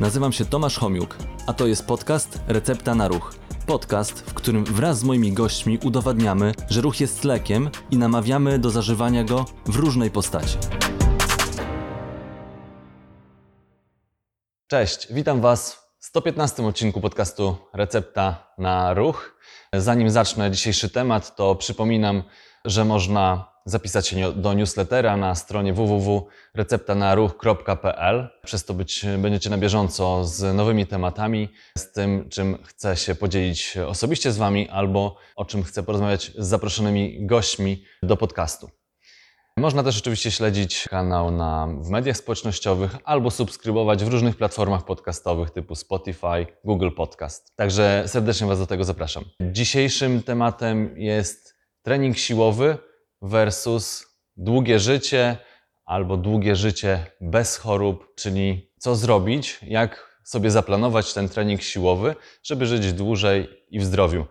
Nazywam się Tomasz Homiuk, a to jest podcast Recepta na Ruch. Podcast, w którym wraz z moimi gośćmi udowadniamy, że ruch jest lekiem i namawiamy do zażywania go w różnej postaci. Cześć, witam Was w 115 odcinku podcastu Recepta na Ruch. Zanim zacznę dzisiejszy temat, to przypominam, że można zapisać się do newslettera na stronie www.receptanaruch.pl. Przez to być, będziecie na bieżąco z nowymi tematami, z tym, czym chcę się podzielić osobiście z Wami albo o czym chcę porozmawiać z zaproszonymi gośćmi do podcastu. Można też oczywiście śledzić kanał na, w mediach społecznościowych albo subskrybować w różnych platformach podcastowych typu Spotify, Google Podcast. Także serdecznie Was do tego zapraszam. Dzisiejszym tematem jest trening siłowy versus długie życie albo długie życie bez chorób, czyli co zrobić, jak sobie zaplanować ten trening siłowy, żeby żyć dłużej i w zdrowiu.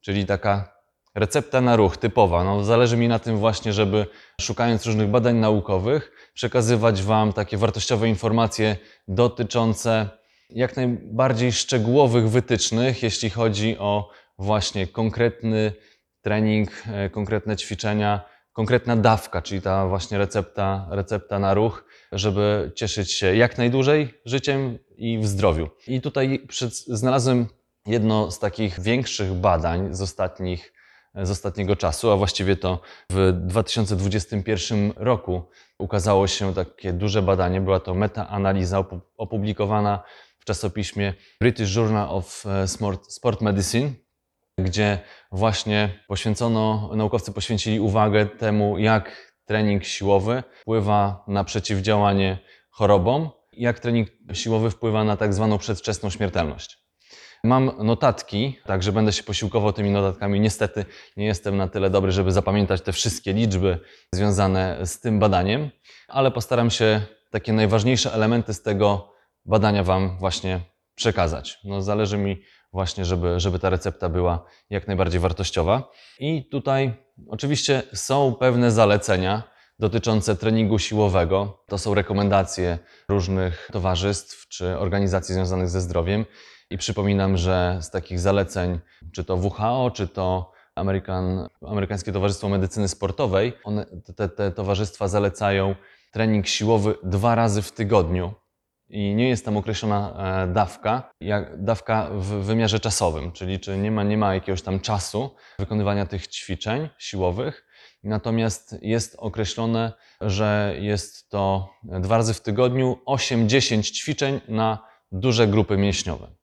Czyli taka recepta na ruch typowa. No, zależy mi na tym właśnie, żeby szukając różnych badań naukowych, przekazywać Wam takie wartościowe informacje dotyczące jak najbardziej szczegółowych wytycznych, jeśli chodzi o właśnie konkretny trening, e, konkretne ćwiczenia, konkretna dawka, czyli ta właśnie recepta, recepta na ruch, żeby cieszyć się jak najdłużej życiem i w zdrowiu. I tutaj przed, znalazłem jedno z takich większych badań z ostatnich z ostatniego czasu, a właściwie to w 2021 roku ukazało się takie duże badanie. Była to metaanaliza opublikowana w czasopiśmie British Journal of e, Sport Medicine gdzie właśnie poświęcono, naukowcy poświęcili uwagę temu, jak trening siłowy wpływa na przeciwdziałanie chorobom, jak trening siłowy wpływa na tak zwaną przedwczesną śmiertelność. Mam notatki, także będę się posiłkował tymi notatkami. Niestety nie jestem na tyle dobry, żeby zapamiętać te wszystkie liczby związane z tym badaniem, ale postaram się takie najważniejsze elementy z tego badania Wam właśnie przekazać. No, zależy mi właśnie, żeby, żeby ta recepta była jak najbardziej wartościowa. I tutaj oczywiście są pewne zalecenia dotyczące treningu siłowego. To są rekomendacje różnych towarzystw czy organizacji związanych ze zdrowiem. I przypominam, że z takich zaleceń, czy to WHO, czy to American, Amerykańskie Towarzystwo Medycyny Sportowej, one, te, te towarzystwa zalecają trening siłowy dwa razy w tygodniu i nie jest tam określona e, dawka, jak dawka w wymiarze czasowym, czyli czy nie ma, nie ma jakiegoś tam czasu wykonywania tych ćwiczeń siłowych, natomiast jest określone, że jest to dwa razy w tygodniu 8-10 ćwiczeń na duże grupy mięśniowe.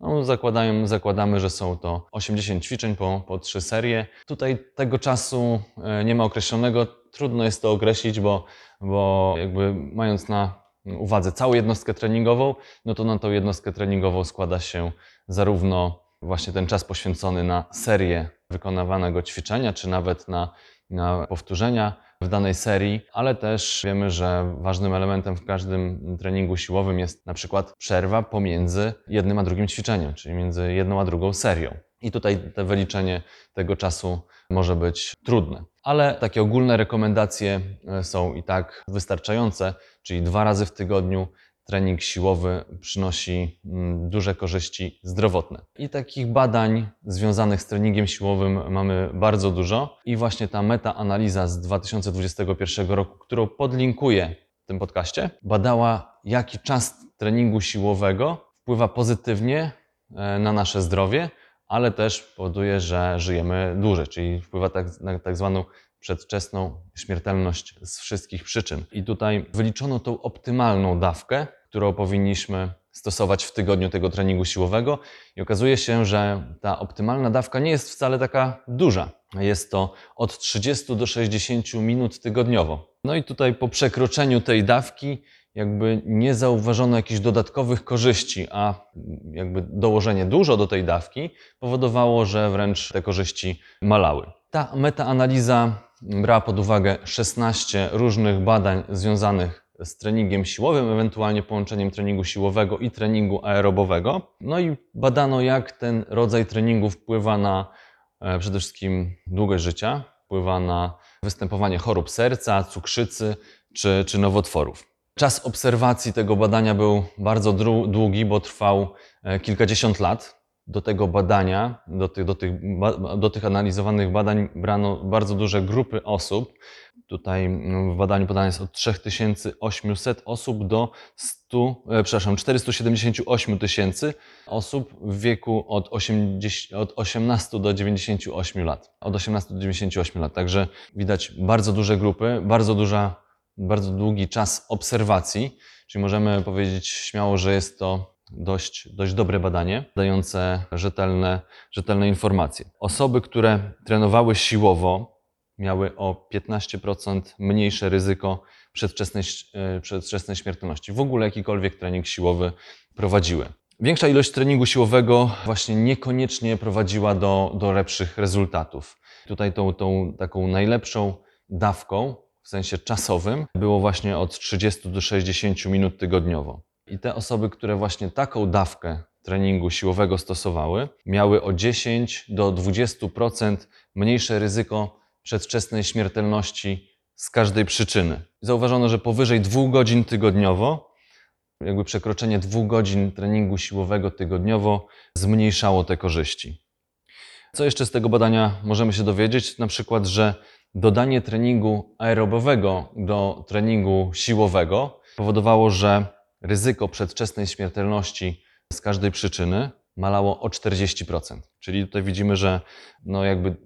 No, zakładają, zakładamy, że są to 80 ćwiczeń po, po trzy serie. Tutaj tego czasu e, nie ma określonego, trudno jest to określić, bo, bo jakby mając na uwadze całą jednostkę treningową, no to na tą jednostkę treningową składa się zarówno właśnie ten czas poświęcony na serię wykonywanego ćwiczenia, czy nawet na, na powtórzenia w danej serii, ale też wiemy, że ważnym elementem w każdym treningu siłowym jest na przykład przerwa pomiędzy jednym a drugim ćwiczeniem, czyli między jedną a drugą serią. I tutaj te wyliczenie tego czasu może być trudne. Ale takie ogólne rekomendacje e, są i tak wystarczające, czyli dwa razy w tygodniu trening siłowy przynosi mm, duże korzyści zdrowotne. I takich badań związanych z treningiem siłowym mamy bardzo dużo. I właśnie ta metaanaliza z 2021 roku, którą podlinkuję w tym podcaście, badała, jaki czas treningu siłowego wpływa pozytywnie e, na nasze zdrowie ale też powoduje, że żyjemy dłużej, czyli wpływa tak, na tak zwaną przedwczesną śmiertelność z wszystkich przyczyn. I tutaj wyliczono tą optymalną dawkę, którą powinniśmy stosować w tygodniu tego treningu siłowego i okazuje się, że ta optymalna dawka nie jest wcale taka duża. Jest to od 30 do 60 minut tygodniowo. No i tutaj po przekroczeniu tej dawki jakby nie zauważono jakichś dodatkowych korzyści, a jakby dołożenie dużo do tej dawki powodowało, że wręcz te korzyści malały. Ta metaanaliza brała pod uwagę 16 różnych badań związanych z treningiem siłowym, ewentualnie połączeniem treningu siłowego i treningu aerobowego. No i badano, jak ten rodzaj treningu wpływa na e, przede wszystkim długość życia, wpływa na występowanie chorób serca, cukrzycy czy, czy nowotworów. Czas obserwacji tego badania był bardzo długi, bo trwał e, kilkadziesiąt lat. Do tego badania, do tych, do, tych, do tych analizowanych badań brano bardzo duże grupy osób. Tutaj mm, w badaniu podane jest od 3800 osób do 100, e, przepraszam, 478 tysięcy osób w wieku od, 80, od 18 do 98 lat. Od 18 do 98 lat. Także widać bardzo duże grupy, bardzo duża, bardzo długi czas obserwacji, czyli możemy powiedzieć śmiało, że jest to dość, dość dobre badanie, dające rzetelne, rzetelne informacje. Osoby, które trenowały siłowo, miały o 15% mniejsze ryzyko przedwczesnej, e, przedwczesnej śmiertelności. W ogóle jakikolwiek trening siłowy prowadziły. Większa ilość treningu siłowego właśnie niekoniecznie prowadziła do, do lepszych rezultatów. Tutaj tą, tą taką najlepszą dawką w sensie czasowym było właśnie od 30 do 60 minut tygodniowo. I te osoby, które właśnie taką dawkę treningu siłowego stosowały, miały o 10 do 20% mniejsze ryzyko przedwczesnej śmiertelności z każdej przyczyny. Zauważono, że powyżej 2 godzin tygodniowo, jakby przekroczenie 2 godzin treningu siłowego tygodniowo zmniejszało te korzyści. Co jeszcze z tego badania możemy się dowiedzieć? Na przykład, że dodanie treningu aerobowego do treningu siłowego powodowało, że ryzyko przedwczesnej śmiertelności z każdej przyczyny malało o 40%. Czyli tutaj widzimy, że no jakby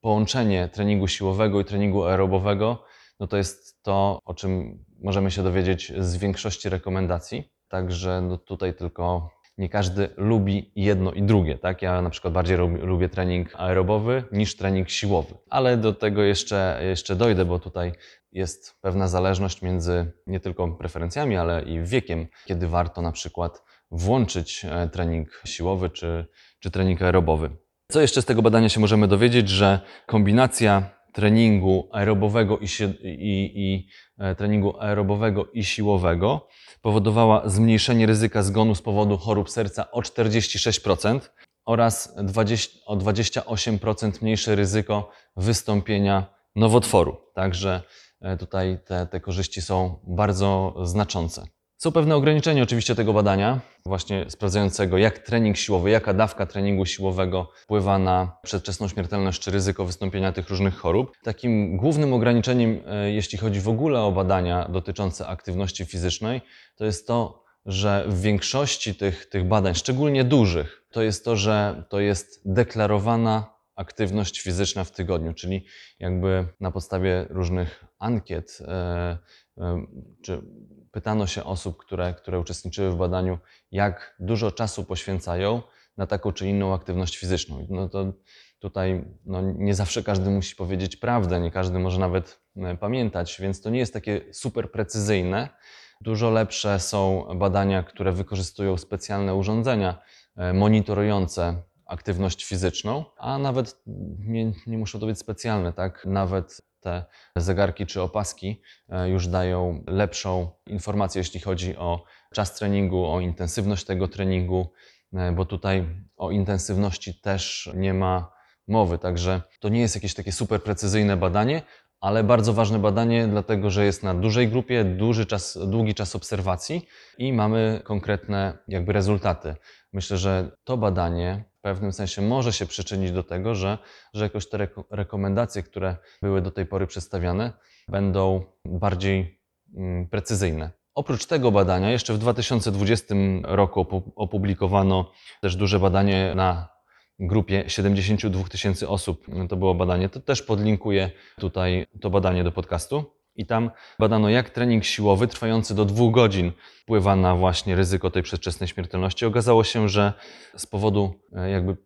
połączenie treningu siłowego i treningu aerobowego, no to jest to, o czym możemy się dowiedzieć z większości rekomendacji. Także no tutaj tylko nie każdy lubi jedno i drugie. Tak? Ja na przykład bardziej lubię, trening aerobowy niż trening siłowy. Ale do tego jeszcze, jeszcze dojdę, bo tutaj jest pewna zależność między nie tylko preferencjami, ale i wiekiem, kiedy warto na przykład włączyć e, trening siłowy czy, czy trening aerobowy. Co jeszcze z tego badania się możemy dowiedzieć, że kombinacja treningu aerobowego i, si- i, i e, treningu aerobowego i siłowego powodowała zmniejszenie ryzyka zgonu z powodu chorób serca o 46% oraz 20, o 28% mniejsze ryzyko wystąpienia nowotworu. Także e, tutaj te, te korzyści są bardzo znaczące. Są pewne ograniczenia oczywiście tego badania, właśnie sprawdzającego, jak trening siłowy, jaka dawka treningu siłowego wpływa na przedwczesną śmiertelność czy ryzyko wystąpienia tych różnych chorób. Takim głównym ograniczeniem, e, jeśli chodzi w ogóle o badania dotyczące aktywności fizycznej, to jest to, że w większości tych, tych badań, szczególnie dużych, to jest to, że to jest deklarowana aktywność fizyczna w tygodniu, czyli jakby na podstawie różnych ankiet e, e, czy pytano się osób, które, które uczestniczyły w badaniu, jak dużo czasu poświęcają na taką czy inną aktywność fizyczną. No to tutaj no, nie zawsze każdy musi powiedzieć prawdę, nie każdy może nawet e, pamiętać, więc to nie jest takie super precyzyjne. Dużo lepsze są badania, które wykorzystują specjalne urządzenia e, monitorujące aktywność fizyczną, a nawet nie, nie muszą to być specjalne, tak? Nawet te zegarki czy opaski e, już dają lepszą informację, jeśli chodzi o czas treningu, o intensywność tego treningu, e, bo tutaj o intensywności też nie ma mowy. Także to nie jest jakieś takie super precyzyjne badanie, ale bardzo ważne badanie, dlatego że jest na dużej grupie, duży czas, długi czas obserwacji i mamy konkretne jakby rezultaty. Myślę, że to badanie w pewnym sensie może się przyczynić do tego, że, że jakoś te reko- rekomendacje, które były do tej pory przedstawiane, będą bardziej mm, precyzyjne. Oprócz tego badania, jeszcze w 2020 roku opu- opublikowano też duże badanie na grupie 72 tysięcy osób. To było badanie, to też podlinkuję tutaj to badanie do podcastu. I tam badano, jak trening siłowy trwający do dwóch godzin wpływa na właśnie ryzyko tej przedwczesnej śmiertelności. Okazało się, że z powodu e, jakby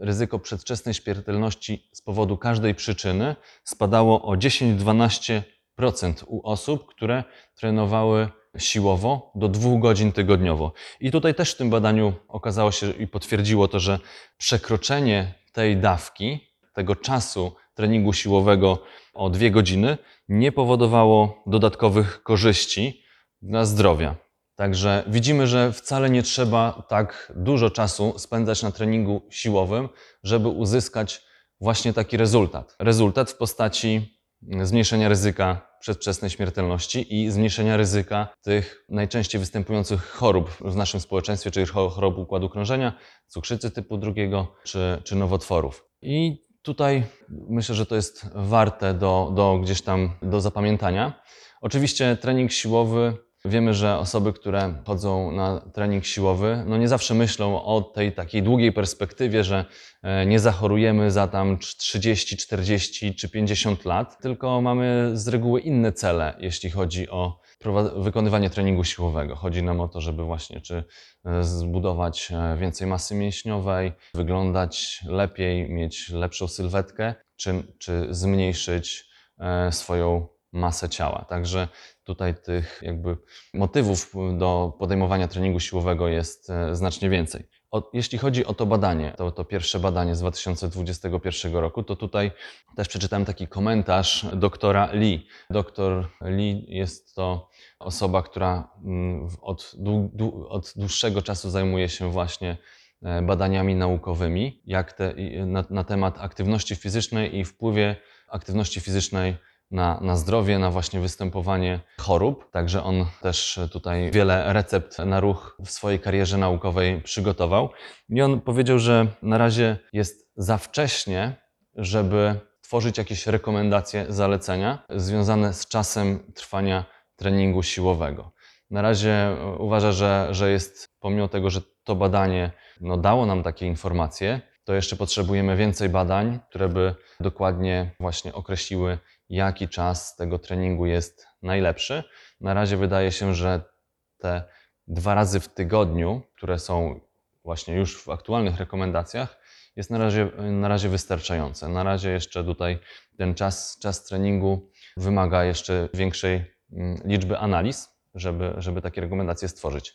ryzyko przedwczesnej śmiertelności z powodu każdej przyczyny spadało o 10-12% u osób, które trenowały siłowo do dwóch godzin tygodniowo. I tutaj też w tym badaniu okazało się i potwierdziło to, że przekroczenie tej dawki, tego czasu treningu siłowego o dwie godziny nie powodowało dodatkowych korzyści dla zdrowia. Także widzimy, że wcale nie trzeba tak dużo czasu spędzać na treningu siłowym, żeby uzyskać właśnie taki rezultat. Rezultat w postaci zmniejszenia ryzyka przedwczesnej śmiertelności i zmniejszenia ryzyka tych najczęściej występujących chorób w naszym społeczeństwie, czyli cho- chorób układu krążenia, cukrzycy typu drugiego czy, czy nowotworów. I tutaj myślę, że to jest warte do, do gdzieś tam do zapamiętania. Oczywiście trening siłowy. Wiemy, że osoby, które chodzą na trening siłowy, no nie zawsze myślą o tej takiej długiej perspektywie, że e, nie zachorujemy za tam 30, 40 czy 50 lat, tylko mamy z reguły inne cele, jeśli chodzi o wykonywanie treningu siłowego. Chodzi nam o to, żeby właśnie czy e, zbudować e, więcej masy mięśniowej, wyglądać lepiej, mieć lepszą sylwetkę, czy, czy zmniejszyć e, swoją masę ciała. Także tutaj tych jakby motywów do podejmowania treningu siłowego jest znacznie więcej. O, jeśli chodzi o to badanie, to, to pierwsze badanie z 2021 roku, to tutaj też przeczytałem taki komentarz doktora Lee. Doktor Lee jest to osoba, która mm, od, od dłuższego czasu zajmuje się właśnie e, badaniami naukowymi jak te, na, na temat aktywności fizycznej i wpływie aktywności fizycznej na, na zdrowie, na właśnie występowanie chorób. Także on też tutaj wiele recept na ruch w swojej karierze naukowej przygotował. I on powiedział, że na razie jest za wcześnie, żeby tworzyć jakieś rekomendacje, zalecenia związane z czasem trwania treningu siłowego. Na razie e, uważa, że, że jest, pomimo tego, że to badanie no, dało nam takie informacje, to jeszcze potrzebujemy więcej badań, które by dokładnie właśnie określiły, jaki czas tego treningu jest najlepszy. Na razie wydaje się, że te dwa razy w tygodniu, które są właśnie już w aktualnych rekomendacjach, jest na razie, na razie wystarczające. Na razie jeszcze tutaj ten czas, czas treningu wymaga jeszcze większej mm, liczby analiz, żeby, żeby takie rekomendacje stworzyć.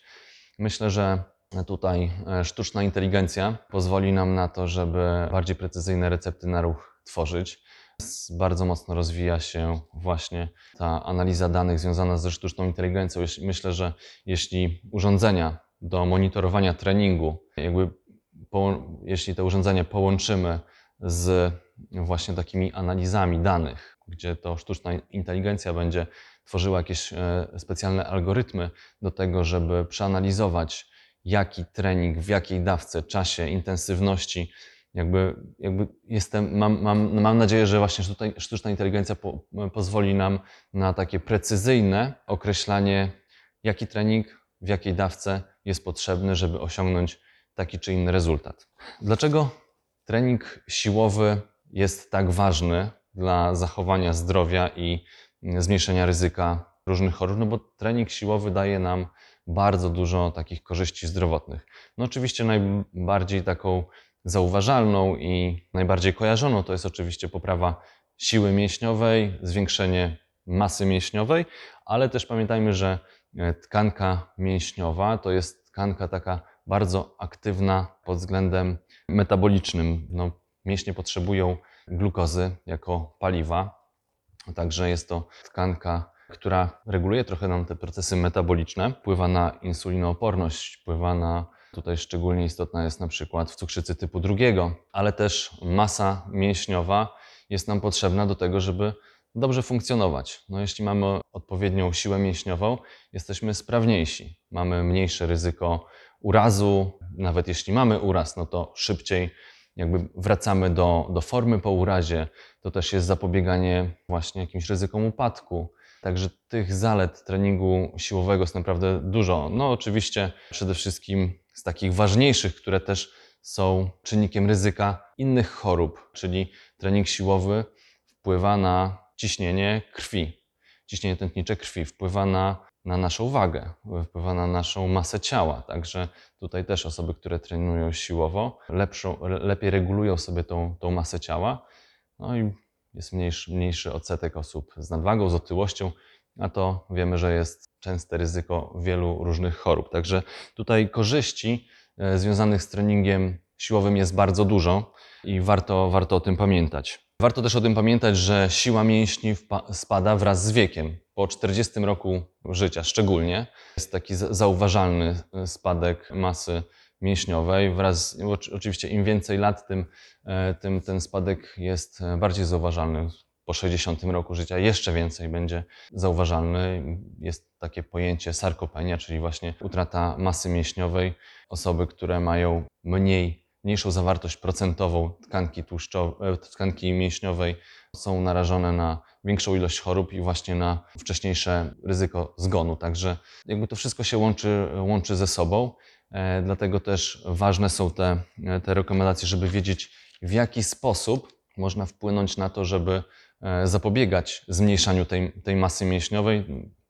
Myślę, że tutaj e, sztuczna inteligencja pozwoli nam na to, żeby bardziej precyzyjne recepty na ruch tworzyć. Bardzo mocno rozwija się właśnie ta analiza danych związana ze sztuczną inteligencją. Myślę, że jeśli urządzenia do monitorowania treningu, jakby jeśli te urządzenia połączymy z właśnie takimi analizami danych, gdzie to sztuczna inteligencja będzie tworzyła jakieś e, specjalne algorytmy do tego, żeby przeanalizować, jaki trening, w jakiej dawce, czasie, intensywności, jakby, jakby jestem, mam, mam, mam nadzieję, że właśnie sztuczna, inteligencja po, pozwoli nam na takie precyzyjne określanie, jaki trening, w jakiej dawce jest potrzebny, żeby osiągnąć taki czy inny rezultat. Dlaczego trening siłowy jest tak ważny dla zachowania zdrowia i zmniejszenia ryzyka różnych chorób? No bo trening siłowy daje nam bardzo dużo takich korzyści zdrowotnych. No oczywiście najbardziej taką zauważalną i najbardziej kojarzoną to jest oczywiście poprawa siły mięśniowej, zwiększenie masy mięśniowej, ale też pamiętajmy, że e, tkanka mięśniowa to jest tkanka taka bardzo aktywna pod względem metabolicznym. No, mięśnie potrzebują glukozy jako paliwa, także jest to tkanka, która reguluje trochę nam te procesy metaboliczne, wpływa na insulinooporność, wpływa na Tutaj szczególnie istotna jest na przykład w cukrzycy typu drugiego, ale też masa mięśniowa jest nam potrzebna do tego, żeby dobrze funkcjonować. No, jeśli mamy odpowiednią siłę mięśniową, jesteśmy sprawniejsi. Mamy mniejsze ryzyko urazu. Nawet jeśli mamy uraz, no to szybciej jakby wracamy do, do formy po urazie. To też jest zapobieganie właśnie jakimś ryzykom upadku. Także tych zalet treningu siłowego jest naprawdę dużo. No oczywiście przede wszystkim z takich ważniejszych, które też są czynnikiem ryzyka innych chorób, czyli trening siłowy wpływa na ciśnienie krwi, ciśnienie tętnicze krwi, wpływa na, na naszą wagę, wpływa na naszą masę ciała. Także tutaj też osoby, które trenują siłowo, lepszą, lepiej regulują sobie tą, tą masę ciała. No i jest mniejszy, mniejszy odsetek osób z nadwagą, z otyłością, a to wiemy, że jest częste ryzyko wielu różnych chorób. Także tutaj korzyści e, związanych z treningiem siłowym jest bardzo dużo i warto, warto o tym pamiętać. Warto też o tym pamiętać, że siła mięśni spada wraz z wiekiem. Po 40 roku życia szczególnie jest taki za- zauważalny e, spadek masy mięśniowej. Wraz, oczy- oczywiście im więcej lat, tym, e, tym ten spadek jest bardziej zauważalny. Po 60 roku życia jeszcze więcej będzie zauważalny. Jest takie pojęcie sarkopenia, czyli właśnie utrata masy mięśniowej. Osoby, które mają mniej, mniejszą zawartość procentową tkanki tłuszczowej, tkanki mięśniowej są narażone na większą ilość chorób i właśnie na wcześniejsze ryzyko zgonu. Także jakby to wszystko się łączy, łączy ze sobą. E, Dlatego też ważne są te, te rekomendacje, żeby wiedzieć, w jaki sposób można wpłynąć na to, żeby zapobiegać zmniejszaniu tej, tej masy mięśniowej,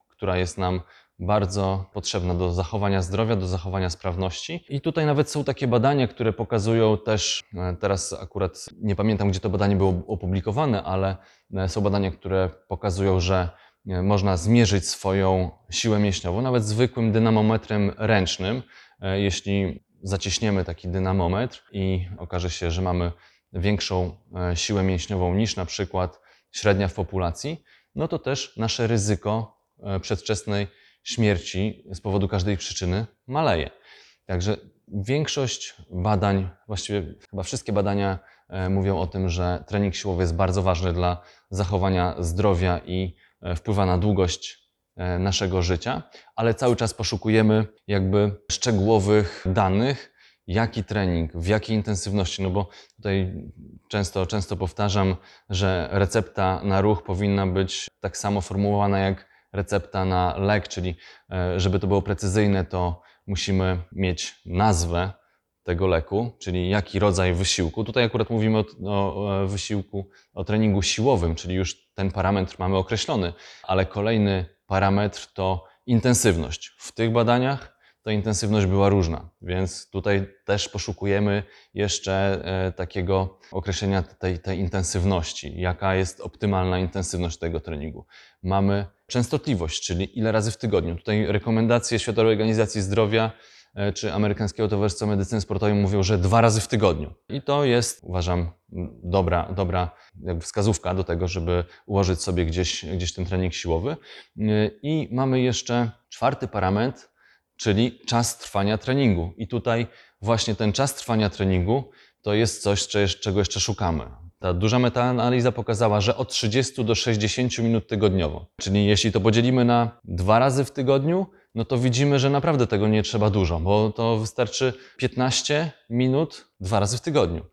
która jest nam bardzo potrzebna do zachowania zdrowia, do zachowania sprawności. I tutaj nawet są takie badania, które pokazują też, e, teraz akurat nie pamiętam, gdzie to badanie było opublikowane, ale e, są badania, które pokazują, że e, można zmierzyć swoją siłę mięśniową nawet zwykłym dynamometrem ręcznym. E, Jeśli zacieśniemy taki dynamometr i okaże się, że mamy większą e, siłę mięśniową niż na przykład średnia w populacji, no to też nasze ryzyko e, przedwczesnej śmierci z powodu każdej przyczyny maleje. Także większość badań, właściwie chyba wszystkie badania e, mówią o tym, że trening siłowy jest bardzo ważny dla zachowania zdrowia i e, wpływa na długość naszego życia, ale cały czas poszukujemy jakby szczegółowych danych, jaki trening, w jakiej intensywności, no bo tutaj często, często powtarzam, że recepta na ruch powinna być tak samo formułowana jak recepta na lek, czyli e, żeby to było precyzyjne, to musimy mieć nazwę tego leku, czyli jaki rodzaj wysiłku. Tutaj akurat mówimy o, o wysiłku, o treningu siłowym, czyli już ten parametr mamy określony, ale kolejny parametr to intensywność. W tych badaniach ta intensywność była różna, więc tutaj też poszukujemy jeszcze e, takiego określenia tej, tej intensywności, jaka jest optymalna intensywność tego treningu. Mamy częstotliwość, czyli ile razy w tygodniu. Tutaj rekomendacje Światowej Organizacji Zdrowia e, czy Amerykańskiego Towarzystwa Medycyny Sportowej mówią, że dwa razy w tygodniu. I to jest, uważam, dobra, dobra wskazówka do tego, żeby ułożyć sobie gdzieś, gdzieś ten trening siłowy. Y, I mamy jeszcze czwarty parametr, czyli czas trwania treningu. I tutaj właśnie ten czas trwania treningu to jest coś, cze- czego jeszcze szukamy. Ta duża metaanaliza pokazała, że od 30 do 60 minut tygodniowo. Czyli jeśli to podzielimy na dwa razy w tygodniu, no to widzimy, że naprawdę tego nie trzeba dużo, bo to wystarczy 15 minut dwa razy w tygodniu.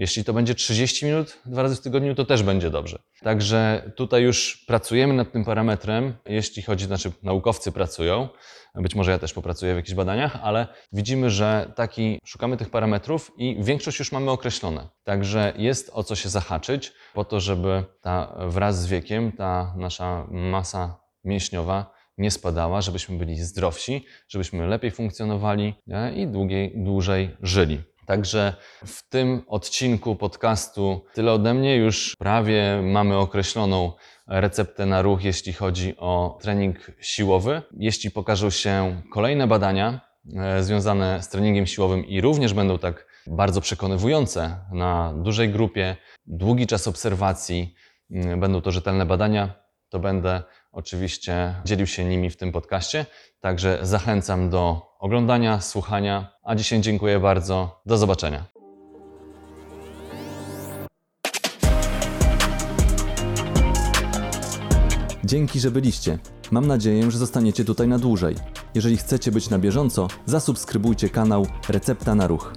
Jeśli to będzie 30 minut dwa razy w tygodniu, to też będzie dobrze. Także tutaj już pracujemy nad tym parametrem, jeśli chodzi, znaczy naukowcy pracują, być może ja też popracuję w jakichś badaniach, ale widzimy, że taki, szukamy tych parametrów i większość już mamy określone. Także jest o co się zahaczyć po to, żeby ta wraz z wiekiem ta nasza masa mięśniowa nie spadała, żebyśmy byli zdrowsi, żebyśmy lepiej funkcjonowali i długiej, dłużej żyli. Także w tym odcinku podcastu tyle ode mnie. Już prawie mamy określoną receptę na ruch, jeśli chodzi o trening siłowy. Jeśli pokażą się kolejne badania e, związane z treningiem siłowym i również będą tak bardzo przekonywujące na dużej grupie, długi czas obserwacji, będą to rzetelne badania, to będę oczywiście dzielił się nimi w tym podcaście. Także zachęcam do oglądania, słuchania. A dzisiaj dziękuję bardzo. Do zobaczenia. Dzięki, że byliście. Mam nadzieję, że zostaniecie tutaj na dłużej. Jeżeli chcecie być na bieżąco, zasubskrybujcie kanał Recepta na Ruch.